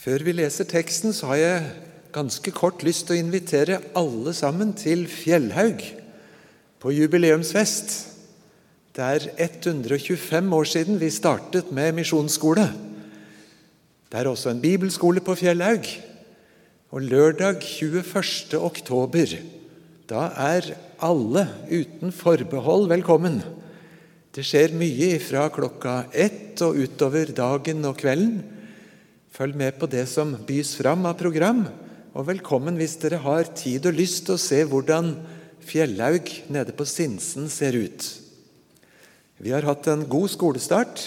Før vi leser teksten, så har jeg ganske kort lyst til å invitere alle sammen til Fjellhaug på jubileumsfest. Det er 125 år siden vi startet med misjonsskole. Det er også en bibelskole på Fjellhaug. Og lørdag 21. oktober, da er alle uten forbehold velkommen. Det skjer mye fra klokka ett og utover dagen og kvelden. Følg med på det som bys fram av program, og velkommen hvis dere har tid og lyst til å se hvordan Fjellaug nede på Sinsen ser ut. Vi har hatt en god skolestart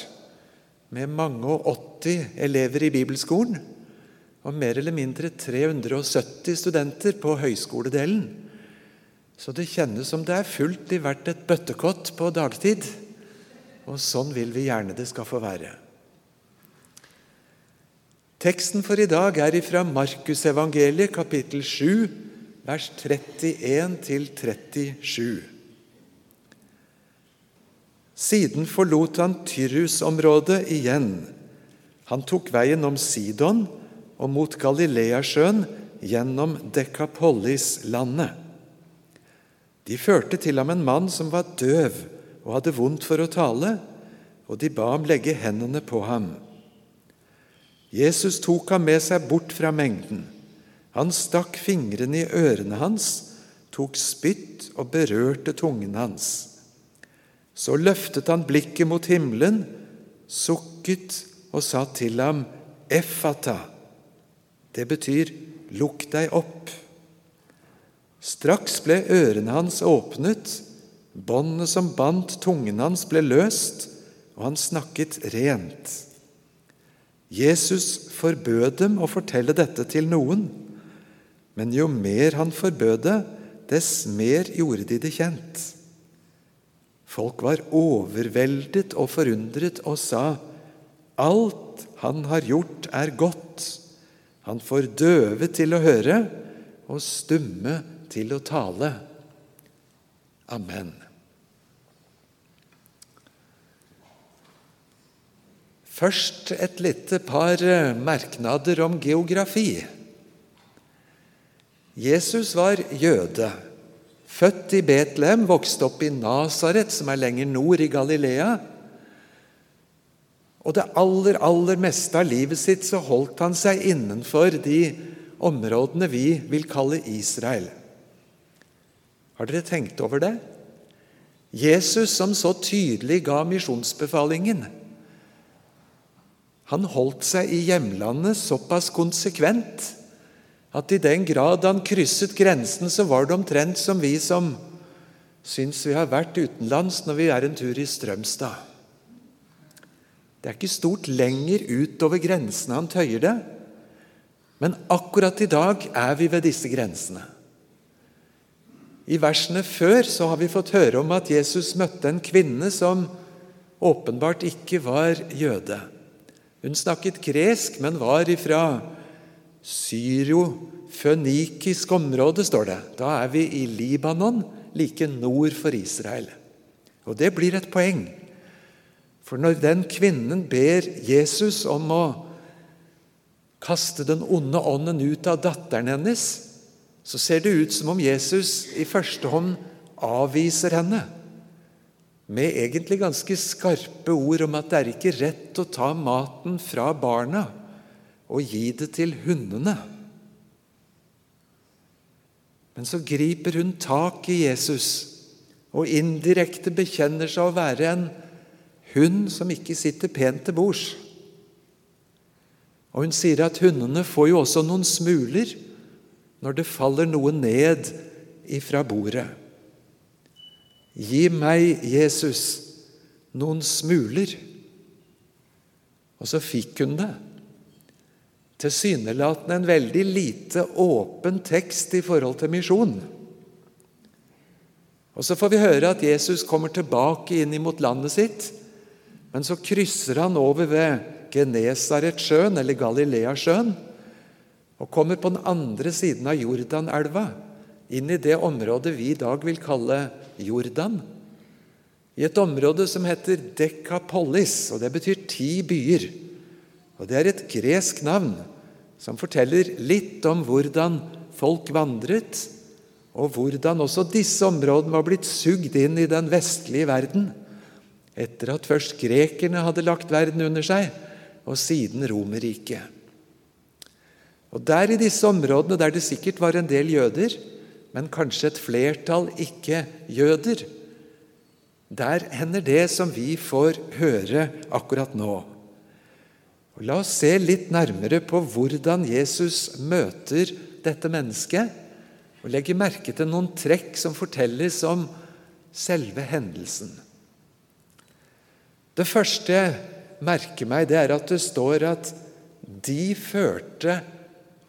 med mange og 80 elever i bibelskolen og mer eller mindre 370 studenter på høyskoledelen. Så det kjennes som det er fullt i hvert et bøttekott på dagtid. Og sånn vil vi gjerne det skal få være. Teksten for i dag er fra Markusevangeliet, kapittel 7, vers 31 til 37. Siden forlot han Tyrus-området igjen. Han tok veien om Sidon og mot Galileasjøen gjennom Dekapollis-landet. De førte til ham en mann som var døv og hadde vondt for å tale, og de ba ham legge hendene på ham. Jesus tok ham med seg bort fra mengden. Han stakk fingrene i ørene hans, tok spytt og berørte tungen hans. Så løftet han blikket mot himmelen, sukket og sa til ham, Effata. Det betyr lukk deg opp. Straks ble ørene hans åpnet, båndet som bandt tungen hans, ble løst, og han snakket rent. Jesus forbød dem å fortelle dette til noen, men jo mer han forbød det, dess mer gjorde de det kjent. Folk var overveldet og forundret og sa, Alt han har gjort, er godt. Han får døve til å høre og stumme til å tale. Amen. Først et lite par merknader om geografi. Jesus var jøde. Født i Betlehem, vokste opp i Nasaret, som er lenger nord i Galilea. Og det aller, aller meste av livet sitt så holdt han seg innenfor de områdene vi vil kalle Israel. Har dere tenkt over det? Jesus som så tydelig ga misjonsbefalingen. Han holdt seg i hjemlandet såpass konsekvent at i den grad han krysset grensen, så var det omtrent som vi som syns vi har vært utenlands når vi er en tur i Strømstad. Det er ikke stort lenger utover grensene han tøyer det, men akkurat i dag er vi ved disse grensene. I versene før så har vi fått høre om at Jesus møtte en kvinne som åpenbart ikke var jøde. Hun snakket gresk, men var ifra syro-fønikisk område, står det. Da er vi i Libanon, like nord for Israel. Og det blir et poeng. For når den kvinnen ber Jesus om å kaste den onde ånden ut av datteren hennes, så ser det ut som om Jesus i første hånd avviser henne. Med egentlig ganske skarpe ord om at det er ikke rett å ta maten fra barna og gi det til hundene. Men så griper hun tak i Jesus og indirekte bekjenner seg å være en hund som ikke sitter pent til bords. Og Hun sier at hundene får jo også noen smuler når det faller noe ned ifra bordet. Gi meg, Jesus, noen smuler. Og så fikk hun det tilsynelatende en veldig lite åpen tekst i forhold til misjon. Og Så får vi høre at Jesus kommer tilbake inn mot landet sitt, men så krysser han over ved Genesaretsjøen, eller Galileasjøen, og kommer på den andre siden av Jordanelva, inn i det området vi i dag vil kalle Jordan. I et område som heter Dekapolis, og det betyr ti byer. Og Det er et gresk navn som forteller litt om hvordan folk vandret, og hvordan også disse områdene var blitt sugd inn i den vestlige verden, etter at først grekerne hadde lagt verden under seg, og siden Romerriket. Og Der i disse områdene der det sikkert var en del jøder, men kanskje et flertall ikke-jøder, der hender det som vi får høre akkurat nå. Og la oss se litt nærmere på hvordan Jesus møter dette mennesket, og legge merke til noen trekk som fortelles om selve hendelsen. Det første jeg merker meg, det er at det står at de førte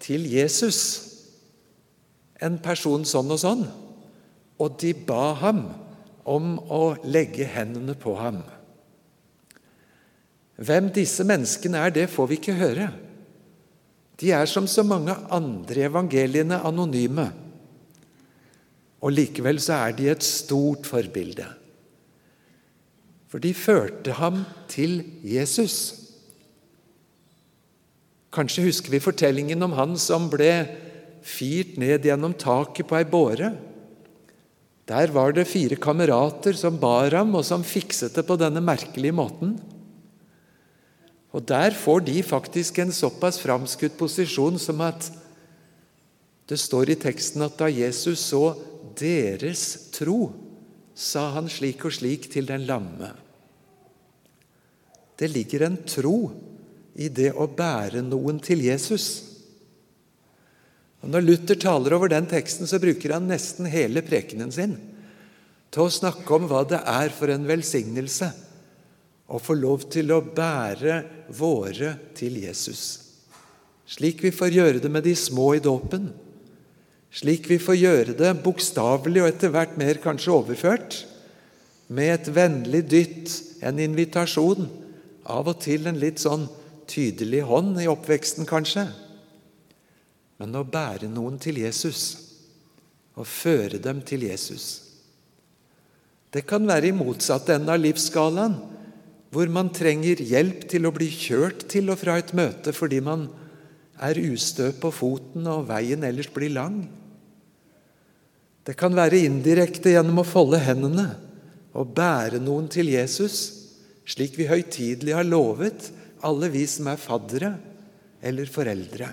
til Jesus en person sånn og sånn, og de ba ham om å legge hendene på ham. Hvem disse menneskene er, det får vi ikke høre. De er som så mange andre evangeliene anonyme. Og likevel så er de et stort forbilde. For de førte ham til Jesus. Kanskje husker vi fortellingen om han som ble firt ned gjennom taket på ei båre. Der var det fire kamerater som bar ham, og som fikset det på denne merkelige måten. Og Der får de faktisk en såpass framskutt posisjon som at det står i teksten at da Jesus så deres tro, sa han slik og slik til den lamme. Det ligger en tro i det å bære noen til Jesus. Og Når Luther taler over den teksten, så bruker han nesten hele prekenen sin til å snakke om hva det er for en velsignelse å få lov til å bære våre til Jesus. Slik vi får gjøre det med de små i dåpen. Slik vi får gjøre det bokstavelig og etter hvert mer kanskje overført. Med et vennlig dytt, en invitasjon, av og til en litt sånn tydelig hånd i oppveksten, kanskje men å bære noen til Jesus og føre dem til Jesus. Det kan være i motsatt ende av livsskalaen, hvor man trenger hjelp til å bli kjørt til og fra et møte fordi man er ustø på foten og veien ellers blir lang. Det kan være indirekte gjennom å folde hendene og bære noen til Jesus, slik vi høytidelig har lovet alle vi som er faddere eller foreldre.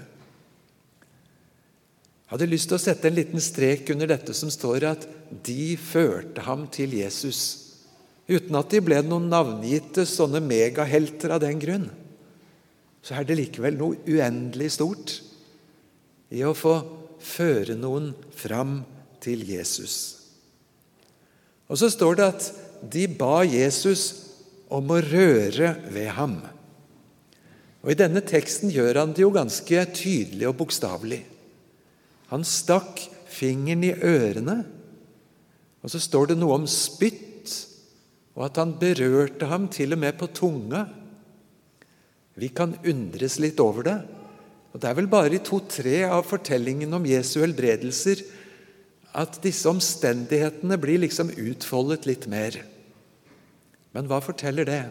Hadde lyst til å sette en liten strek under dette som står at de førte ham til Jesus, uten at de ble noen navngitte sånne megahelter av den grunn. Så er det likevel noe uendelig stort i å få føre noen fram til Jesus. Og så står det at de ba Jesus om å røre ved ham. Og I denne teksten gjør han det jo ganske tydelig og bokstavelig. Han stakk fingeren i ørene, og så står det noe om spytt, og at han berørte ham til og med på tunga. Vi kan undres litt over det. Og Det er vel bare i to-tre av fortellingen om Jesu helbredelser at disse omstendighetene blir liksom utfoldet litt mer. Men hva forteller det?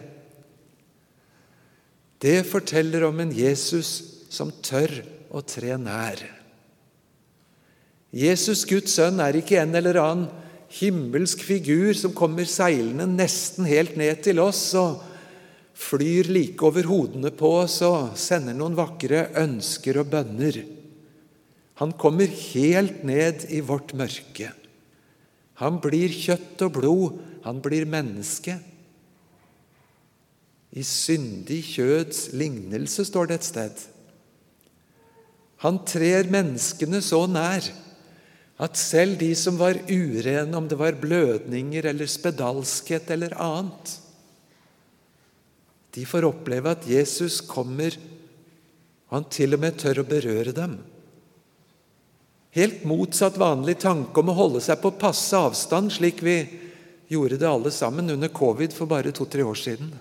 Det forteller om en Jesus som tør å tre nær. Jesus, Guds sønn, er ikke en eller annen himmelsk figur som kommer seilende nesten helt ned til oss og flyr like over hodene på oss og sender noen vakre ønsker og bønner. Han kommer helt ned i vårt mørke. Han blir kjøtt og blod, han blir menneske. I syndig kjøds lignelse, står det et sted. Han trer menneskene så nær at selv de som var urene, om det var blødninger eller spedalskhet eller annet, de får oppleve at Jesus kommer, og han til og med tør å berøre dem. Helt motsatt vanlig tanke om å holde seg på passe avstand, slik vi gjorde det alle sammen under covid for bare to-tre år siden.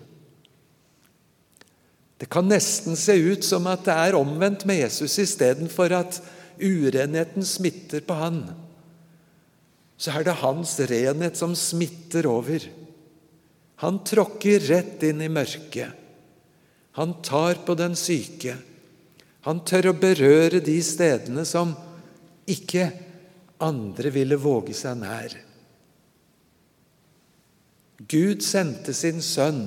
Det kan nesten se ut som at det er omvendt med Jesus istedenfor at urenheten smitter på han, så er det hans renhet som smitter over. Han tråkker rett inn i mørket. Han tar på den syke. Han tør å berøre de stedene som ikke andre ville våge seg nær. Gud sendte sin sønn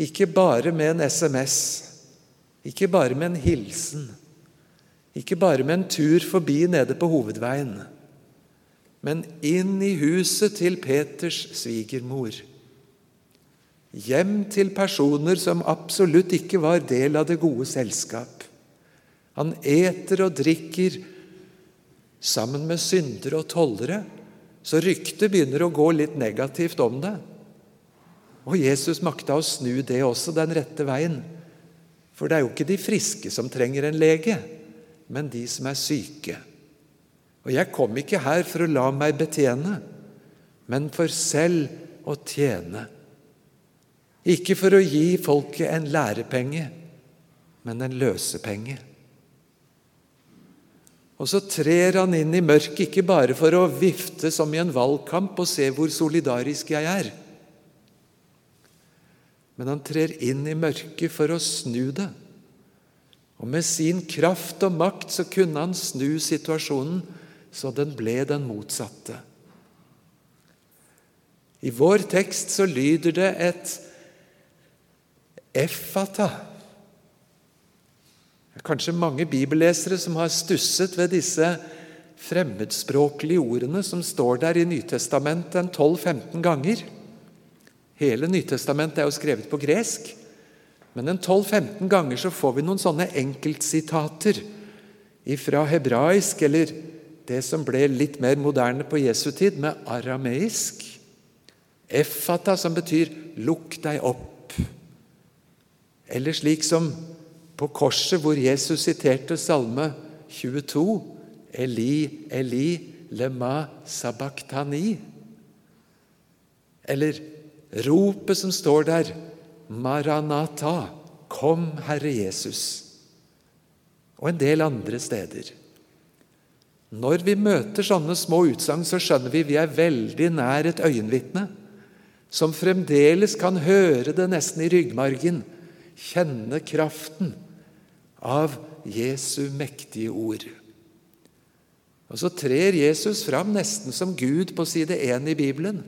ikke bare med en SMS, ikke bare med en hilsen, ikke bare med en tur forbi nede på hovedveien, men inn i huset til Peters svigermor. Hjem til personer som absolutt ikke var del av det gode selskap. Han eter og drikker sammen med syndere og tollere, så ryktet begynner å gå litt negativt om det. Og Jesus makta å snu det også den rette veien. For det er jo ikke de friske som trenger en lege, men de som er syke. Og jeg kom ikke her for å la meg betjene, men for selv å tjene. Ikke for å gi folket en lærepenge, men en løsepenge. Og så trer han inn i mørket, ikke bare for å vifte som i en valgkamp og se hvor solidarisk jeg er. Men han trer inn i mørket for å snu det. Og med sin kraft og makt så kunne han snu situasjonen så den ble den motsatte. I vår tekst så lyder det et effata. Det er kanskje mange bibellesere som har stusset ved disse fremmedspråklige ordene som står der i Nytestamentet en 12-15 ganger. Hele Nytestamentet er jo skrevet på gresk, men en 12-15 ganger så får vi noen sånne enkeltsitater fra hebraisk eller det som ble litt mer moderne på Jesu tid, med arameisk. Effata, som betyr 'lukk deg opp'. Eller slik som på korset, hvor Jesus siterte Salme 22, 'Eli, Eli, lema sabachthani'. Eller ropet som står der, 'Maranata', kom, Herre Jesus. Og en del andre steder. Når vi møter sånne små utsagn, så skjønner vi vi er veldig nær et øyenvitne som fremdeles kan høre det nesten i ryggmargen, kjenne kraften av Jesu mektige ord. Og Så trer Jesus fram nesten som Gud på side 1 i Bibelen.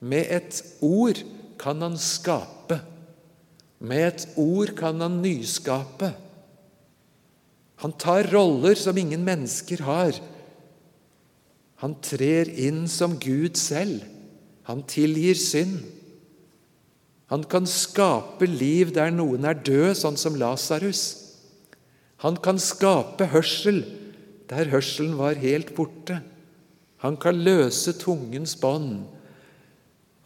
Med et ord kan han skape. Med et ord kan han nyskape. Han tar roller som ingen mennesker har. Han trer inn som Gud selv. Han tilgir synd. Han kan skape liv der noen er død, sånn som Lasarus. Han kan skape hørsel der hørselen var helt borte. Han kan løse tungens bånd.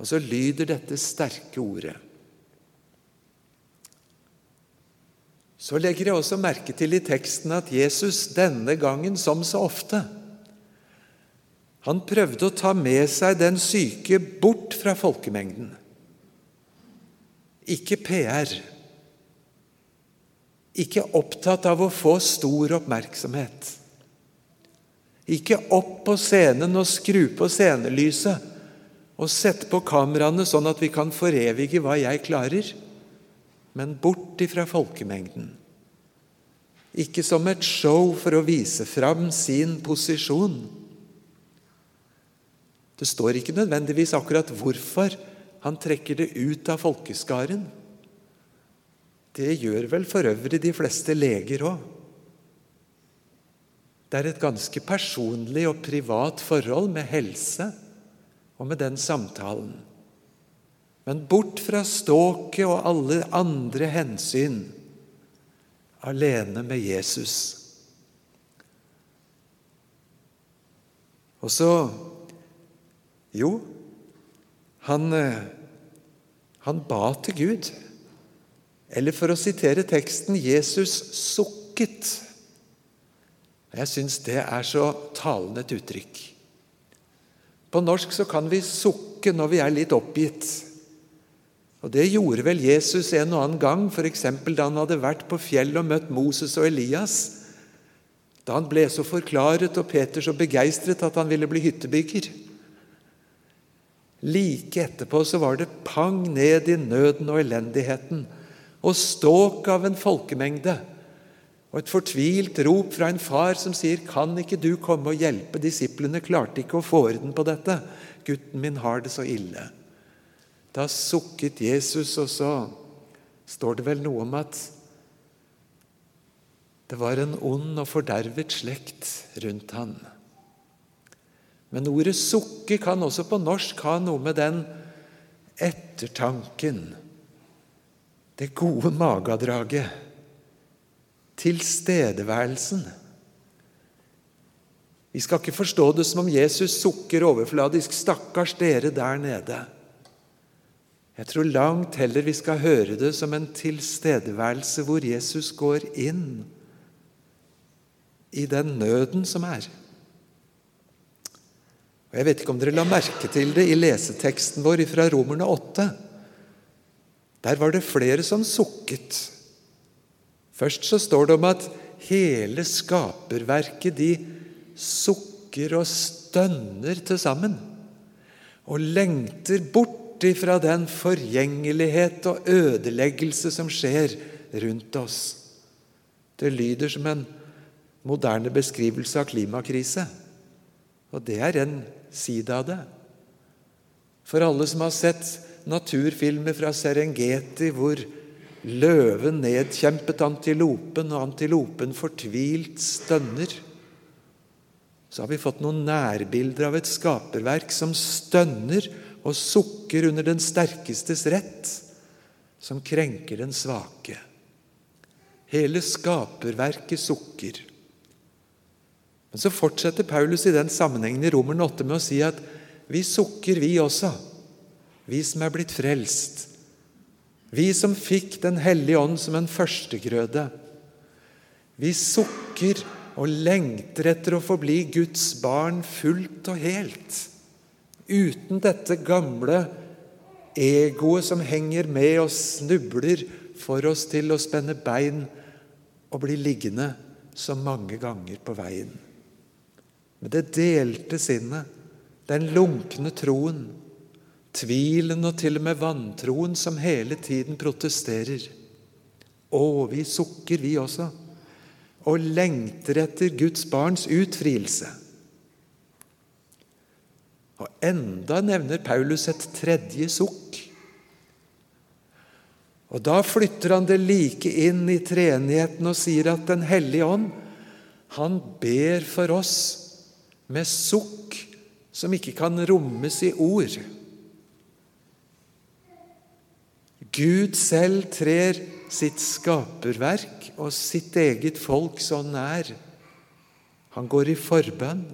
Og så lyder dette sterke ordet. Så legger jeg også merke til i teksten at Jesus denne gangen, som så ofte, han prøvde å ta med seg den syke bort fra folkemengden. Ikke PR. Ikke opptatt av å få stor oppmerksomhet. Ikke opp på scenen og skru på scenelyset og sette på kameraene sånn at vi kan forevige hva jeg klarer men bort ifra folkemengden. Ikke som et show for å vise fram sin posisjon. Det står ikke nødvendigvis akkurat hvorfor han trekker det ut av folkeskaren. Det gjør vel for øvrig de fleste leger òg. Det er et ganske personlig og privat forhold med helse og med den samtalen. Men bort fra ståket og alle andre hensyn. Alene med Jesus. Og så Jo, han, eh, han ba til Gud. Eller for å sitere teksten Jesus sukket. Jeg syns det er så talende et uttrykk. På norsk så kan vi sukke når vi er litt oppgitt. Og Det gjorde vel Jesus en og annen gang, f.eks. da han hadde vært på fjellet og møtt Moses og Elias. Da han ble så forklaret og Peter så begeistret at han ville bli hyttebygger. Like etterpå så var det pang ned i nøden og elendigheten og ståk av en folkemengde Og et fortvilt rop fra en far som sier, 'Kan ikke du komme og hjelpe?' Disiplene klarte ikke å få orden på dette. 'Gutten min har det så ille.' Da sukket Jesus, og så står det vel noe om at det var en ond og fordervet slekt rundt han. Men ordet 'sukke' kan også på norsk ha noe med den ettertanken, det gode magedraget, tilstedeværelsen. Vi skal ikke forstå det som om Jesus sukker overfladisk 'stakkars dere der nede'. Jeg tror langt heller vi skal høre det som en tilstedeværelse hvor Jesus går inn i den nøden som er. Og Jeg vet ikke om dere la merke til det i leseteksten vår fra Romerne 8. Der var det flere som sukket. Først så står det om at hele skaperverket de sukker og stønner til sammen. Og lengter bort ifra den forgjengelighet og ødeleggelse som skjer rundt oss. Det lyder som en moderne beskrivelse av klimakrise. Og det er en side av det. For alle som har sett naturfilmer fra Serengeti hvor løven nedkjempet antilopen, og antilopen fortvilt stønner, så har vi fått noen nærbilder av et skaperverk som stønner og sukker under den sterkestes rett, som krenker den svake. Hele skaperverket sukker. Men så fortsetter Paulus i den sammenhengen i Romeren 8 med å si at vi sukker, vi også, vi som er blitt frelst. Vi som fikk Den hellige ånd som en førstegrøde. Vi sukker og lengter etter å få bli Guds barn fullt og helt. Uten dette gamle egoet som henger med og snubler for oss til å spenne bein og bli liggende så mange ganger på veien med det delte sinnet, den lunkne troen, tvilen og til og med vantroen som hele tiden protesterer. Å, vi sukker, vi også, og lengter etter Guds barns utfrielse. Og enda nevner Paulus et tredje sukk. Og Da flytter han det like inn i treenigheten og sier at Den hellige ånd, han ber for oss med sukk som ikke kan rommes i ord. Gud selv trer sitt skaperverk og sitt eget folk så nær. Han går i forbønn.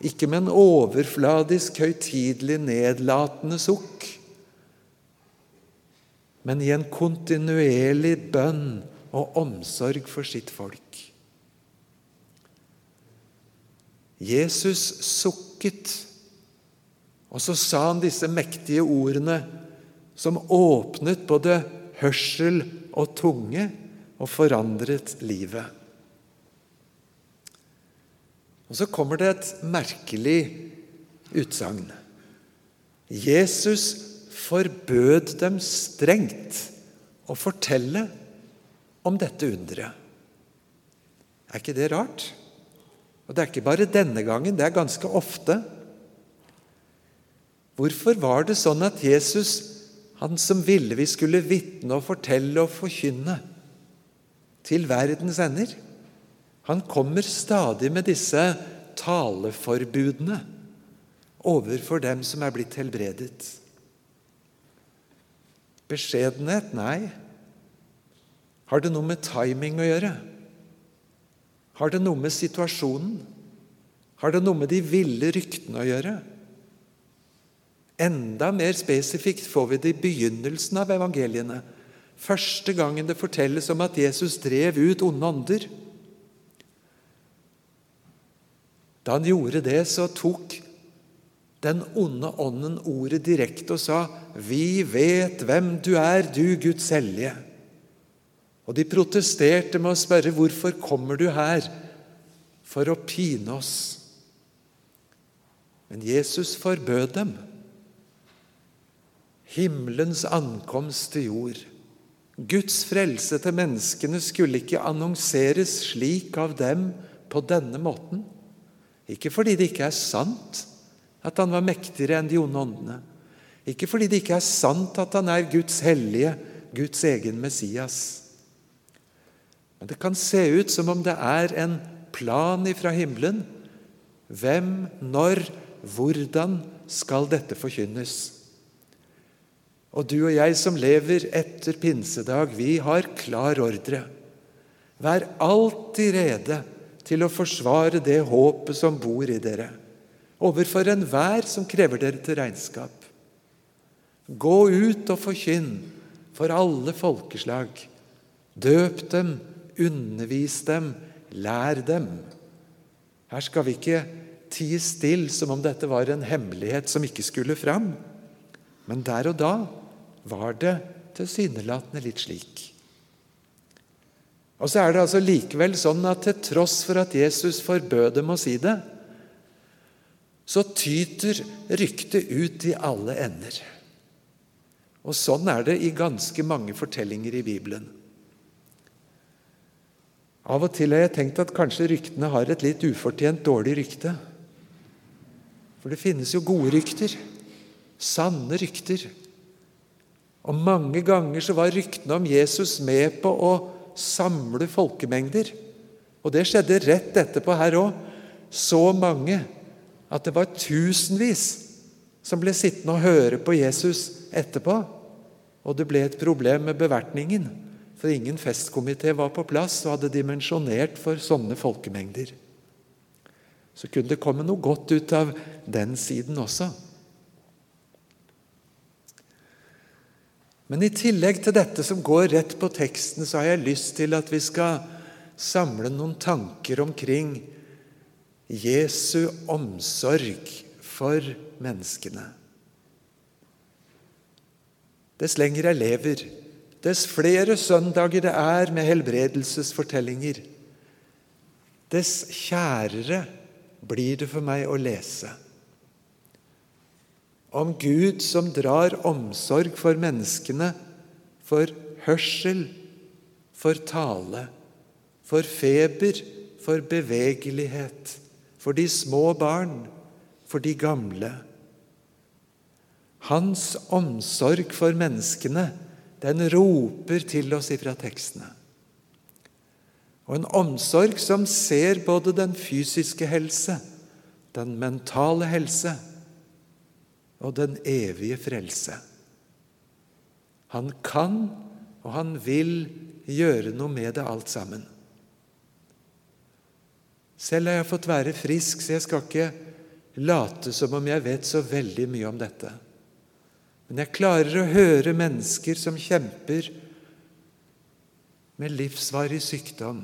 Ikke med en overfladisk, høytidelig, nedlatende sukk, men i en kontinuerlig bønn og omsorg for sitt folk. Jesus sukket, og så sa han disse mektige ordene som åpnet både hørsel og tunge og forandret livet. Og Så kommer det et merkelig utsagn. Jesus forbød dem strengt å fortelle om dette underet. Er ikke det rart? Og det er ikke bare denne gangen, det er ganske ofte. Hvorfor var det sånn at Jesus, han som ville vi skulle vitne og fortelle og forkynne til verdens ender, han kommer stadig med disse taleforbudene overfor dem som er blitt helbredet. Beskjedenhet? Nei. Har det noe med timing å gjøre? Har det noe med situasjonen? Har det noe med de ville ryktene å gjøre? Enda mer spesifikt får vi det i begynnelsen av evangeliene. Første gangen det fortelles om at Jesus drev ut onde ånder. Da han gjorde det, så tok den onde ånden ordet direkte og sa, 'Vi vet hvem du er, du Guds hellige.' Og de protesterte med å spørre hvorfor kommer du her for å pine oss. Men Jesus forbød dem. Himmelens ankomst til jord Guds frelse til menneskene skulle ikke annonseres slik av dem på denne måten. Ikke fordi det ikke er sant at han var mektigere enn de onde åndene. Ikke fordi det ikke er sant at han er Guds hellige, Guds egen Messias. Men det kan se ut som om det er en plan ifra himmelen. Hvem, når, hvordan skal dette forkynnes? Og du og jeg som lever etter pinsedag, vi har klar ordre. Vær alltid rede til å forsvare det håpet som bor i dere, overfor enhver som krever dere til regnskap. Gå ut og forkynn for alle folkeslag. Døp dem, undervis dem, lær dem. Her skal vi ikke tie stille som om dette var en hemmelighet som ikke skulle fram. Men der og da var det tilsynelatende litt slik. Og så er det altså likevel sånn at til tross for at Jesus forbød dem å si det, så tyter ryktet ut i alle ender. Og sånn er det i ganske mange fortellinger i Bibelen. Av og til har jeg tenkt at kanskje ryktene har et litt ufortjent dårlig rykte. For det finnes jo gode rykter. Sanne rykter. Og mange ganger så var ryktene om Jesus med på å samle folkemengder. Og det skjedde rett etterpå her òg. Så mange at det var tusenvis som ble sittende og høre på Jesus etterpå. Og det ble et problem med bevertningen, for ingen festkomité var på plass og hadde dimensjonert for sånne folkemengder. Så kunne det komme noe godt ut av den siden også. Men i tillegg til dette som går rett på teksten, så har jeg lyst til at vi skal samle noen tanker omkring Jesu omsorg for menneskene. Dess lenger jeg lever, dess flere søndager det er med helbredelsesfortellinger, dess kjærere blir det for meg å lese om Gud som drar omsorg for menneskene, for hørsel, for tale, for feber, for bevegelighet, for de små barn, for de gamle. Hans omsorg for menneskene, den roper til oss ifra tekstene. Og en omsorg som ser både den fysiske helse, den mentale helse, og den evige frelse. Han kan og han vil gjøre noe med det alt sammen. Selv har jeg fått være frisk, så jeg skal ikke late som om jeg vet så veldig mye om dette. Men jeg klarer å høre mennesker som kjemper med livsvarig sykdom,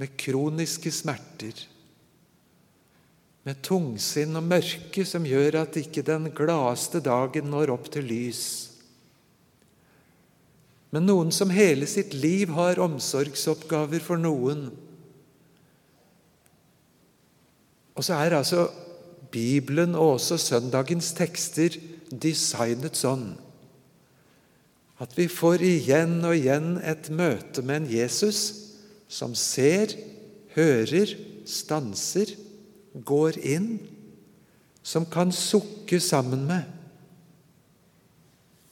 med kroniske smerter, med tungsinn og mørke som gjør at ikke den gladeste dagen når opp til lys. Men noen som hele sitt liv har omsorgsoppgaver for noen. Og så er altså Bibelen og også søndagens tekster designet sånn at vi får igjen og igjen et møte med en Jesus som ser, hører, stanser går inn, som kan sukke sammen med,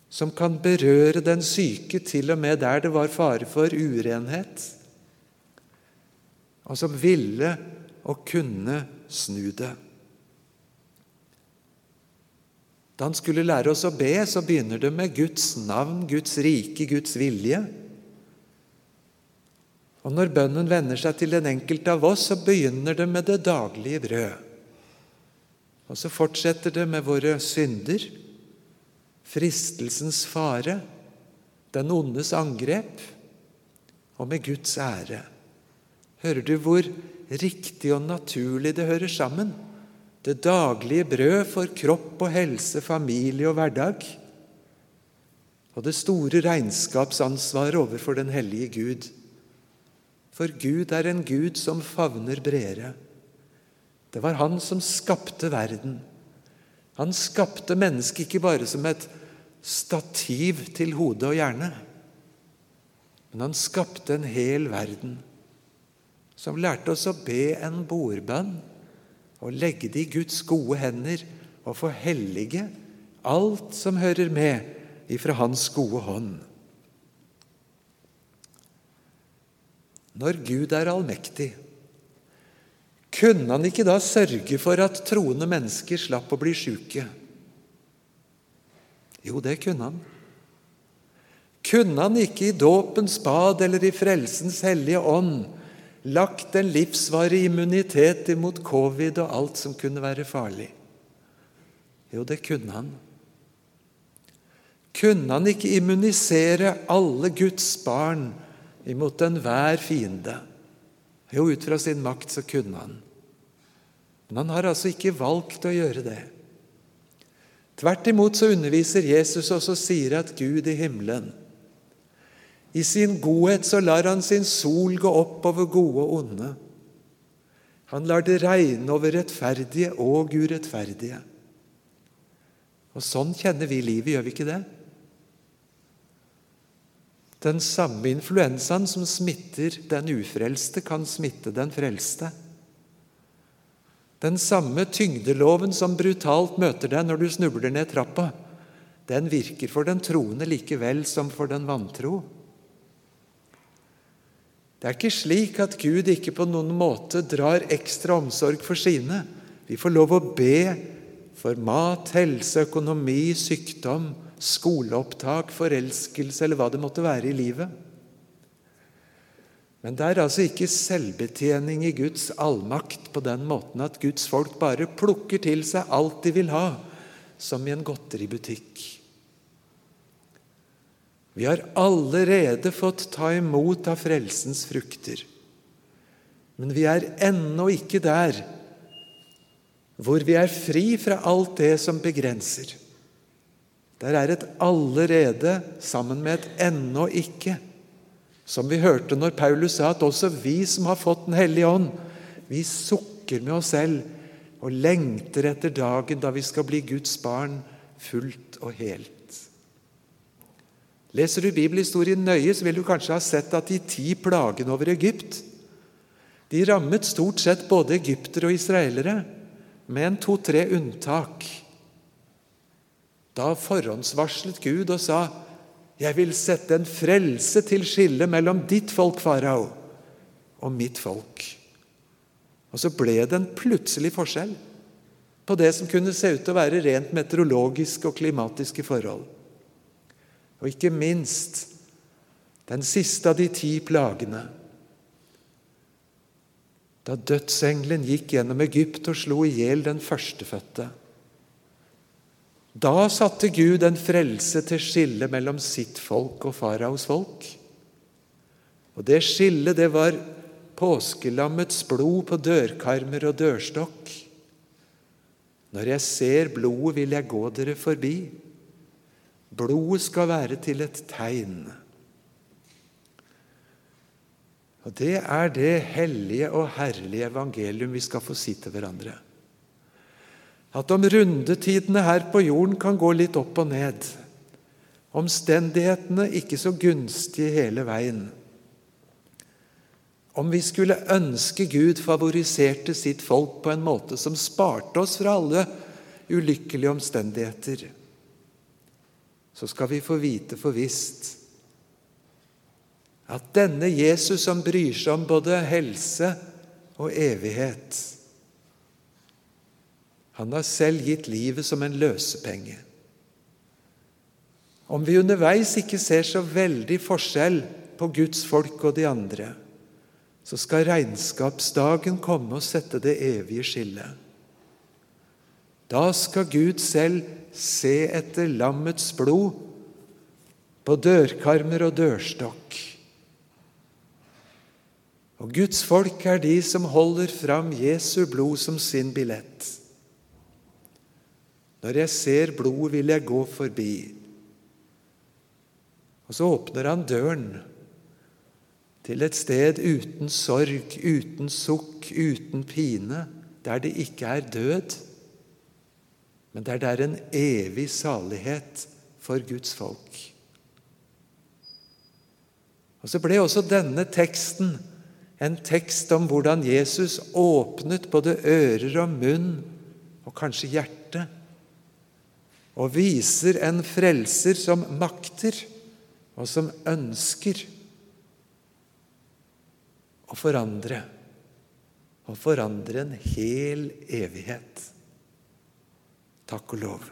som kan berøre den syke til og med der det var fare for urenhet, og som ville og kunne snu det. Da han skulle lære oss å be, så begynner det med Guds navn, Guds rike, Guds vilje. Og Når bønnen vender seg til den enkelte av oss, så begynner det med det daglige brød. Og så fortsetter det med våre synder, fristelsens fare, den ondes angrep, og med Guds ære. Hører du hvor riktig og naturlig det hører sammen? Det daglige brød for kropp og helse, familie og hverdag. Og det store regnskapsansvaret overfor den hellige Gud. For Gud er en Gud som favner bredere. Det var Han som skapte verden. Han skapte mennesket ikke bare som et stativ til hode og hjerne, Men han skapte en hel verden som lærte oss å be en bordbønn og legge det i Guds gode hender og få hellige alt som hører med ifra Hans gode hånd. Når Gud er allmektig, kunne han ikke da sørge for at troende mennesker slapp å bli sjuke? Jo, det kunne han. Kunne han ikke i dåpens bad eller i frelsens hellige ånd lagt en livsvarig immunitet imot covid og alt som kunne være farlig? Jo, det kunne han. Kunne han ikke immunisere alle Guds barn imot enhver fiende? Jo, ut fra sin makt så kunne han. Men han har altså ikke valgt å gjøre det. Tvert imot så underviser Jesus oss og sier at Gud i himmelen i sin godhet så lar han sin sol gå opp over gode og onde. Han lar det regne over rettferdige og urettferdige. Og sånn kjenner vi livet, gjør vi ikke det? Den samme influensaen som smitter den ufrelste, kan smitte den frelste. Den samme tyngdeloven som brutalt møter deg når du snubler ned trappa, den virker for den troende likevel som for den vantro. Det er ikke slik at Gud ikke på noen måte drar ekstra omsorg for sine. Vi får lov å be for mat, helse, økonomi, sykdom, skoleopptak, forelskelse eller hva det måtte være i livet. Men det er altså ikke selvbetjening i Guds allmakt på den måten at Guds folk bare plukker til seg alt de vil ha, som i en godteributikk. Vi har allerede fått ta imot av frelsens frukter. Men vi er ennå ikke der hvor vi er fri fra alt det som begrenser. Der er et allerede sammen med et ennå ikke. Som vi hørte når Paulus sa at også vi som har fått Den hellige ånd, vi sukker med oss selv og lengter etter dagen da vi skal bli Guds barn fullt og helt. Leser du bibelhistorien nøye, så vil du kanskje ha sett at de ti plagene over Egypt de rammet stort sett både egyptere og israelere, med en to-tre unntak. Da forhåndsvarslet Gud og sa 'Jeg vil sette en frelse til skille mellom ditt folk, farao, og mitt folk'. Og så ble det en plutselig forskjell på det som kunne se ut til å være rent meteorologiske og klimatiske forhold. Og ikke minst den siste av de ti plagene. Da dødsengelen gikk gjennom Egypt og slo i hjel den førstefødte. Da satte Gud en frelse til skille mellom sitt folk og faraos folk. Og Det skillet det var påskelammets blod på dørkarmer og dørstokk. Når jeg ser blodet, vil jeg gå dere forbi. Blodet skal være til et tegn. Og Det er det hellige og herlige evangelium vi skal få si til hverandre. At om rundetidene her på jorden kan gå litt opp og ned, omstendighetene ikke så gunstige hele veien Om vi skulle ønske Gud favoriserte sitt folk på en måte som sparte oss fra alle ulykkelige omstendigheter, så skal vi få vite for visst at denne Jesus som bryr seg om både helse og evighet, han har selv gitt livet som en løsepenge. Om vi underveis ikke ser så veldig forskjell på Guds folk og de andre, så skal regnskapsdagen komme og sette det evige skillet. Da skal Gud selv se etter lammets blod på dørkarmer og dørstokk. Og Guds folk er de som holder fram Jesu blod som sin billett. Når jeg ser blodet, vil jeg gå forbi. Og så åpner han døren til et sted uten sorg, uten sukk, uten pine, der det ikke er død, men der det er en evig salighet for Guds folk. Og Så ble også denne teksten en tekst om hvordan Jesus åpnet både ører og munn, og kanskje hjerte, og viser en frelser som makter, og som ønsker å forandre. Og forandre en hel evighet. Takk og lov.